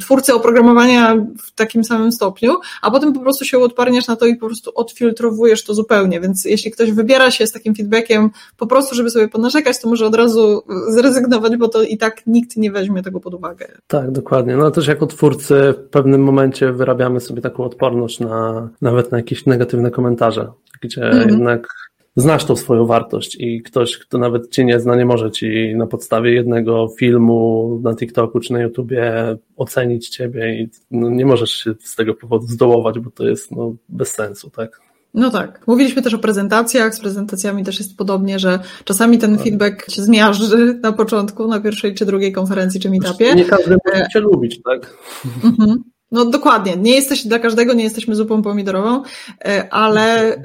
twórcy oprogramowania w takim samym stopniu, a potem po prostu się odparniasz na to i po prostu odfiltrowujesz to zupełnie, więc jeśli ktoś wybiera się z takim feedbackiem po prostu, żeby sobie ponarzekać, to może od razu zrezygnować, bo to i tak nikt nie weźmie tego pod uwagę. Tak, dokładnie. No też jako twórcy w pewnym momencie wyrabiamy sobie taką odporność na nawet na jakieś negatywne komentarze, gdzie mhm. jednak znasz tą swoją wartość i ktoś, kto nawet cię nie zna, nie może ci na podstawie jednego filmu na TikToku czy na YouTubie ocenić ciebie i no, nie możesz się z tego powodu zdołować, bo to jest no, bez sensu, tak? No tak. Mówiliśmy też o prezentacjach. Z prezentacjami też jest podobnie, że czasami ten tak. feedback się zmiażdży (laughs) na początku, na pierwszej czy drugiej konferencji czy meetupie. Nie każdy może cię lubić, tak? Mhm. No dokładnie, nie jesteś dla każdego, nie jesteśmy zupą pomidorową, e, ale e,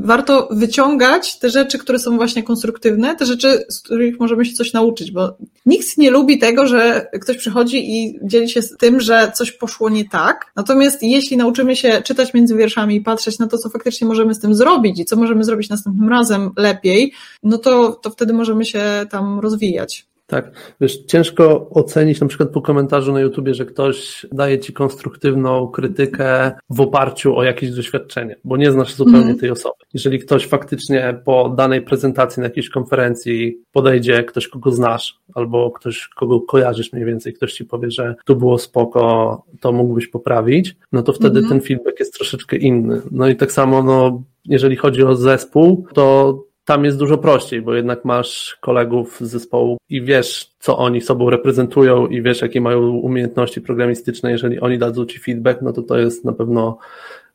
warto wyciągać te rzeczy, które są właśnie konstruktywne, te rzeczy, z których możemy się coś nauczyć, bo nikt nie lubi tego, że ktoś przychodzi i dzieli się z tym, że coś poszło nie tak. Natomiast jeśli nauczymy się czytać między wierszami i patrzeć na to, co faktycznie możemy z tym zrobić i co możemy zrobić następnym razem lepiej, no to, to wtedy możemy się tam rozwijać. Tak, wiesz, ciężko ocenić na przykład po komentarzu na YouTubie, że ktoś daje ci konstruktywną krytykę w oparciu o jakieś doświadczenie, bo nie znasz zupełnie mm. tej osoby. Jeżeli ktoś faktycznie po danej prezentacji na jakiejś konferencji podejdzie, ktoś kogo znasz, albo ktoś kogo kojarzysz mniej więcej, ktoś ci powie, że tu było spoko, to mógłbyś poprawić, no to wtedy mm. ten feedback jest troszeczkę inny. No i tak samo, no, jeżeli chodzi o zespół, to tam jest dużo prościej, bo jednak masz kolegów z zespołu i wiesz, co oni sobą reprezentują i wiesz, jakie mają umiejętności programistyczne. Jeżeli oni dadzą ci feedback, no to to jest na pewno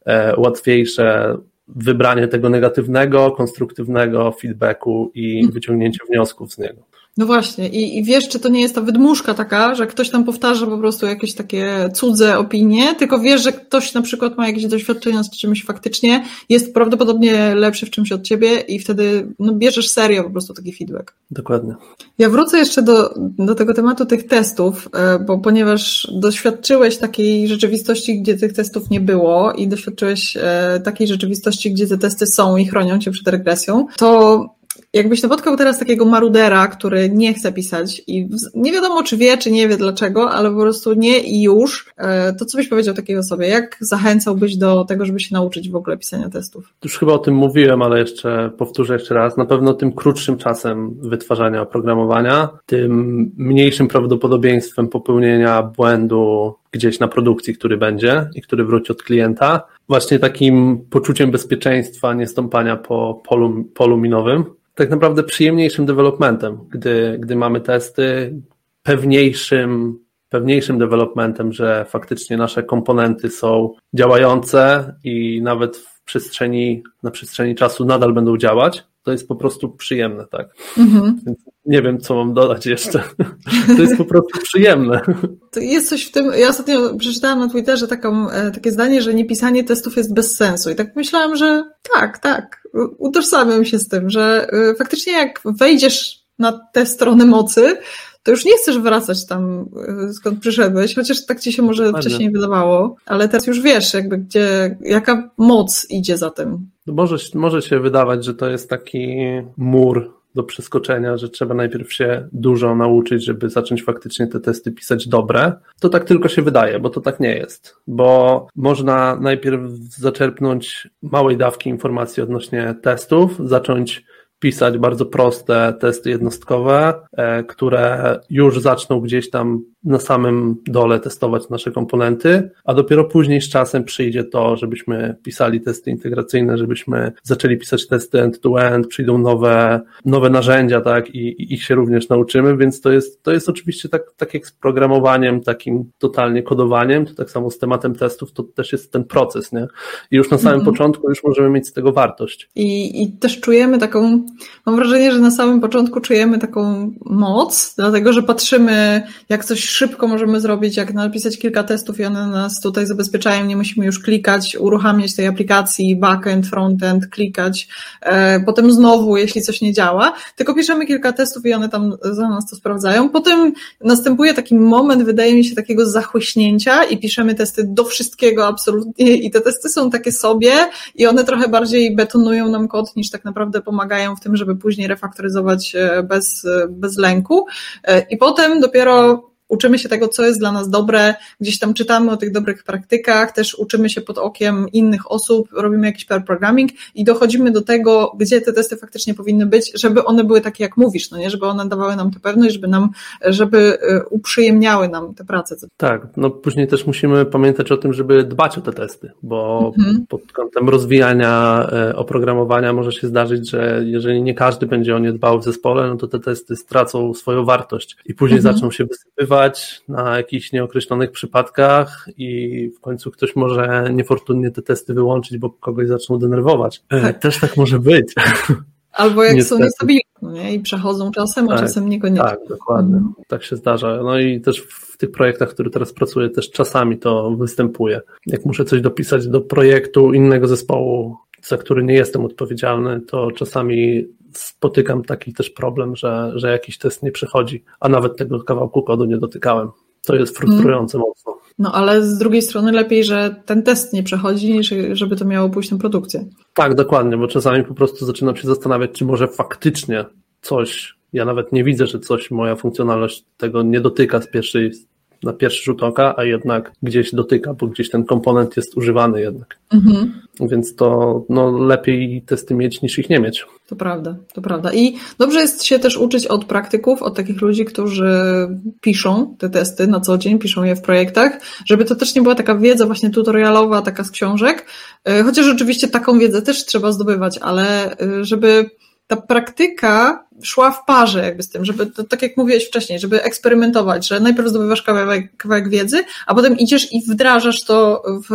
e, łatwiejsze wybranie tego negatywnego, konstruktywnego feedbacku i wyciągnięcie wniosków z niego. No właśnie, I, i wiesz, czy to nie jest ta wydmuszka taka, że ktoś tam powtarza po prostu jakieś takie cudze opinie, tylko wiesz, że ktoś na przykład ma jakieś doświadczenia z czymś faktycznie, jest prawdopodobnie lepszy w czymś od ciebie i wtedy no, bierzesz serio po prostu taki feedback. Dokładnie. Ja wrócę jeszcze do, do tego tematu tych testów, e, bo ponieważ doświadczyłeś takiej rzeczywistości, gdzie tych testów nie było i doświadczyłeś e, takiej rzeczywistości, gdzie te testy są i chronią cię przed regresją, to jakbyś napotkał teraz takiego marudera, który nie chce pisać i nie wiadomo, czy wie, czy nie wie dlaczego, ale po prostu nie i już, e, to co byś powiedział takiej osobie? Jak zachęcałbyś do tego, żeby się nauczyć w ogóle pisania testów? Już chyba o tym mówiłem, ale jeszcze powtórzę jeszcze raz. Na pewno tym krótszym czasem wytwarzania oprogramowania, tym mniejszym prawdopodobieństwem popełnienia błędu gdzieś na produkcji, który będzie i który wróci od klienta. Właśnie takim poczuciem bezpieczeństwa, nie stąpania po polu, polu minowym tak naprawdę przyjemniejszym developmentem, gdy, gdy mamy testy, pewniejszym, pewniejszym developmentem, że faktycznie nasze komponenty są działające i nawet w przestrzeni, na przestrzeni czasu nadal będą działać, to jest po prostu przyjemne, tak? Mhm. Więc nie wiem, co mam dodać jeszcze. To jest po prostu przyjemne. To jest coś w tym. Ja ostatnio przeczytałam na Twitterze taką, e, takie zdanie, że niepisanie testów jest bez sensu. I tak myślałam, że tak, tak. Utożsamiam się z tym, że e, faktycznie jak wejdziesz na tę stronę mocy, to już nie chcesz wracać tam, e, skąd przyszedłeś, chociaż tak ci się może Ładnie. wcześniej wydawało, ale teraz już wiesz, jakby gdzie, jaka moc idzie za tym. Może, może się wydawać, że to jest taki mur do przeskoczenia, że trzeba najpierw się dużo nauczyć, żeby zacząć faktycznie te testy pisać dobre, to tak tylko się wydaje, bo to tak nie jest, bo można najpierw zaczerpnąć małej dawki informacji odnośnie testów, zacząć pisać bardzo proste testy jednostkowe, e, które już zaczną gdzieś tam na samym dole testować nasze komponenty, a dopiero później z czasem przyjdzie to, żebyśmy pisali testy integracyjne, żebyśmy zaczęli pisać testy end-to-end, przyjdą nowe, nowe narzędzia, tak, i, i ich się również nauczymy, więc to jest, to jest oczywiście tak, tak jak z programowaniem, takim totalnie kodowaniem, to tak samo z tematem testów, to też jest ten proces, nie? I już na samym -hmm. początku już możemy mieć z tego wartość. I, I też czujemy taką, mam wrażenie, że na samym początku czujemy taką moc, dlatego, że patrzymy, jak coś szybko możemy zrobić, jak napisać kilka testów i one nas tutaj zabezpieczają, nie musimy już klikać, uruchamiać tej aplikacji, backend, frontend, klikać, e, potem znowu, jeśli coś nie działa, tylko piszemy kilka testów i one tam za nas to sprawdzają. Potem następuje taki moment, wydaje mi się, takiego zachłyśnięcia i piszemy testy do wszystkiego absolutnie i te testy są takie sobie i one trochę bardziej betonują nam kod niż tak naprawdę pomagają w tym, żeby później refaktoryzować e, bez, e, bez lęku. I potem dopiero uczymy się tego, co jest dla nas dobre, gdzieś tam czytamy o tych dobrych praktykach, też uczymy się pod okiem innych osób, robimy jakiś pair programming i dochodzimy do tego, gdzie te testy faktycznie powinny być, żeby one były takie, jak mówisz, no nie, żeby one dawały nam tę pewność, żeby nam, żeby y, uprzyjemniały nam tę pracę. Tak, no później też musimy pamiętać o tym, żeby dbać o te testy, bo mhm. pod kątem rozwijania e, oprogramowania może się zdarzyć, że jeżeli nie każdy będzie o nie dbał w zespole, no to te testy stracą swoją wartość i później mhm. zaczną się wysypywać na jakichś nieokreślonych przypadkach i w końcu ktoś może niefortunnie te testy wyłączyć, bo kogoś zaczną denerwować. E, tak. Też tak może być. (laughs) Albo jak Niestety. są niestabilne no nie? i przechodzą czasem, a tak, czasem niekoniecznie. Tak, dokładnie. Mhm. Tak się zdarza. No i też w tych projektach, które teraz pracuję, też czasami to występuje. Jak muszę coś dopisać do projektu innego zespołu, za który nie jestem odpowiedzialny, to czasami spotykam taki też problem, że, że jakiś test nie przechodzi, a nawet tego kawałku kodu nie dotykałem. To jest frustrujące mm. mocno. No ale z drugiej strony lepiej, że ten test nie przechodzi, niż żeby to miało pójść na produkcję. Tak, dokładnie, bo czasami po prostu zaczynam się zastanawiać, czy może faktycznie coś, ja nawet nie widzę, że coś, moja funkcjonalność tego nie dotyka z pierwszej na pierwszy rzut oka, a jednak gdzieś dotyka, bo gdzieś ten komponent jest używany jednak. Mhm. Więc to no, lepiej testy mieć niż ich nie mieć. To prawda, to prawda. I dobrze jest się też uczyć od praktyków, od takich ludzi, którzy piszą te testy na co dzień, piszą je w projektach, żeby to też nie była taka wiedza właśnie tutorialowa, taka z książek, e, chociaż oczywiście taką wiedzę też trzeba zdobywać, ale e, żeby ta praktyka szła w parze jakby z tym, żeby, to, tak jak mówiłeś wcześniej, żeby eksperymentować, że najpierw zdobywasz kawałek, kawałek wiedzy, a potem idziesz i wdrażasz to w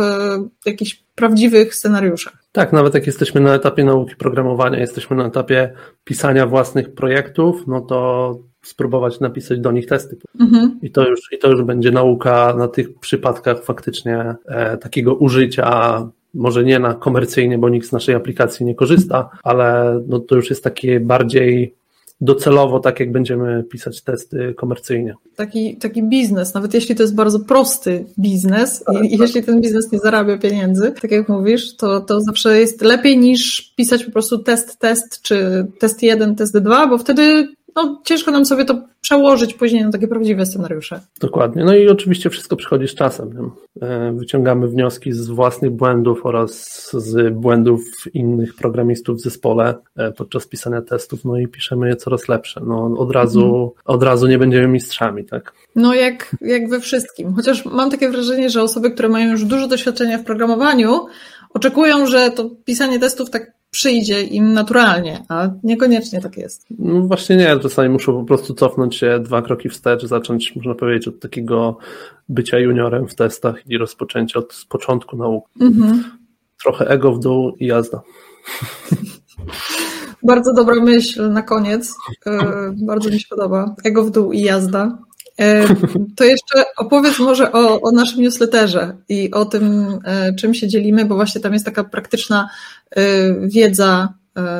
jakichś prawdziwych scenariuszach. Tak, nawet jak jesteśmy na etapie nauki programowania, jesteśmy na etapie pisania własnych projektów, no to spróbować napisać do nich testy. Mhm. I, to już, I to już będzie nauka na tych przypadkach faktycznie e, takiego użycia może nie na komercyjnie, bo nikt z naszej aplikacji nie korzysta, ale no to już jest takie bardziej docelowo tak, jak będziemy pisać testy komercyjnie. Taki, taki biznes, nawet jeśli to jest bardzo prosty biznes tak, i tak. jeśli ten biznes nie zarabia pieniędzy, tak jak mówisz, to, to zawsze jest lepiej niż pisać po prostu test, test, czy test jeden, test dwa, bo wtedy no, ciężko nam sobie to przełożyć później na takie prawdziwe scenariusze. Dokładnie. No i oczywiście wszystko przychodzi z czasem. E, wyciągamy wnioski z własnych błędów oraz z błędów innych programistów w zespole e, podczas pisania testów, no i piszemy je coraz lepsze. No, od, razu, mhm. od razu nie będziemy mistrzami, tak? No jak, jak we wszystkim. Chociaż mam takie wrażenie, że osoby, które mają już dużo doświadczenia w programowaniu, oczekują, że to pisanie testów tak przyjdzie im naturalnie, a niekoniecznie tak jest. No właśnie nie, czasami muszą po prostu cofnąć się dwa kroki wstecz, zacząć, można powiedzieć, od takiego bycia juniorem w testach i rozpoczęcia od początku nauki. Mhm. Trochę ego w dół i jazda. (laughs) Bardzo dobra myśl na koniec. E, bardzo mi się podoba. Ego w dół i jazda. E, to jeszcze opowiedz może o, o naszym newsletterze i o tym, e, czym się dzielimy, bo właśnie tam jest taka praktyczna e, wiedza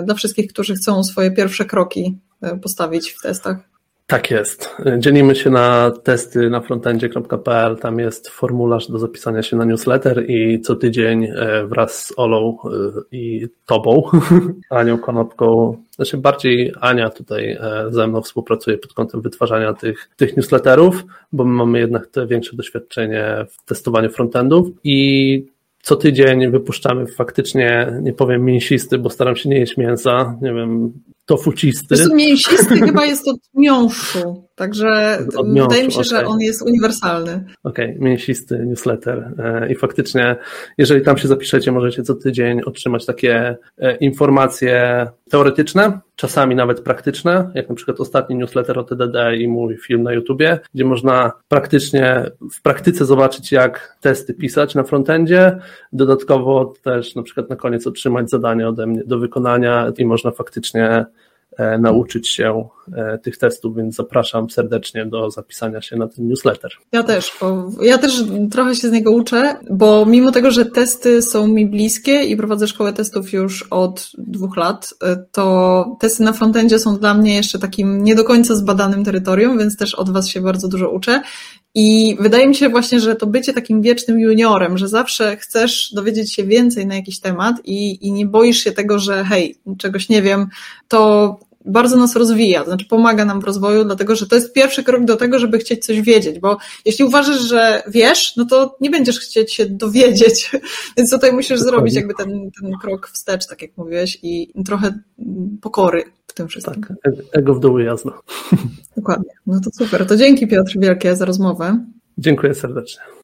dla wszystkich, którzy chcą swoje pierwsze kroki postawić w testach. Tak jest. Dzielimy się na testy na frontendzie.pl. Tam jest formularz do zapisania się na newsletter i co tydzień e, wraz z Olą e, i Tobą, (laughs) Anią Konopką, znaczy bardziej Ania tutaj e, ze mną współpracuje pod kątem wytwarzania tych, tych newsletterów, bo my mamy jednak te większe doświadczenie w testowaniu frontendów i co tydzień wypuszczamy faktycznie, nie powiem mięsisty, bo staram się nie jeść mięsa, nie wiem, tofucisty. Mięsisty chyba jest od miąższu, także od miąższu, wydaje mi się, okay. że on jest uniwersalny. Okej, okay, mięsisty newsletter e, i faktycznie, jeżeli tam się zapiszecie, możecie co tydzień otrzymać takie e, informacje teoretyczne, czasami nawet praktyczne, jak na przykład ostatni newsletter o TDD i mój film na YouTubie, gdzie można praktycznie w praktyce zobaczyć, jak testy pisać na frontendzie. Dodatkowo też na przykład na koniec otrzymać zadanie ode mnie do wykonania i można faktycznie E, nauczyć się tych testów, więc zapraszam serdecznie do zapisania się na ten newsletter. Ja też, bo ja też trochę się z niego uczę, bo mimo tego, że testy są mi bliskie i prowadzę szkołę testów już od dwóch lat, e, to testy na frontendzie są dla mnie jeszcze takim nie do końca zbadanym terytorium, więc też od Was się bardzo dużo uczę. I wydaje mi się właśnie, że to bycie takim wiecznym juniorem, że zawsze chcesz dowiedzieć się więcej na jakiś temat i, i nie boisz się tego, że hej, czegoś nie wiem, to bardzo nas rozwija, to znaczy pomaga nam w rozwoju, dlatego że to jest pierwszy krok do tego, żeby chcieć coś wiedzieć, bo jeśli uważasz, że wiesz, no to nie będziesz chcieć się dowiedzieć, (laughs) więc tutaj musisz zrobić jakby ten, ten krok wstecz, tak jak mówiłeś, i trochę pokory w tym wszystkim. Tak, e, ego w dół jasno. (laughs) Dokładnie, no to super. To dzięki Piotr wielkie za rozmowę. Dziękuję serdecznie.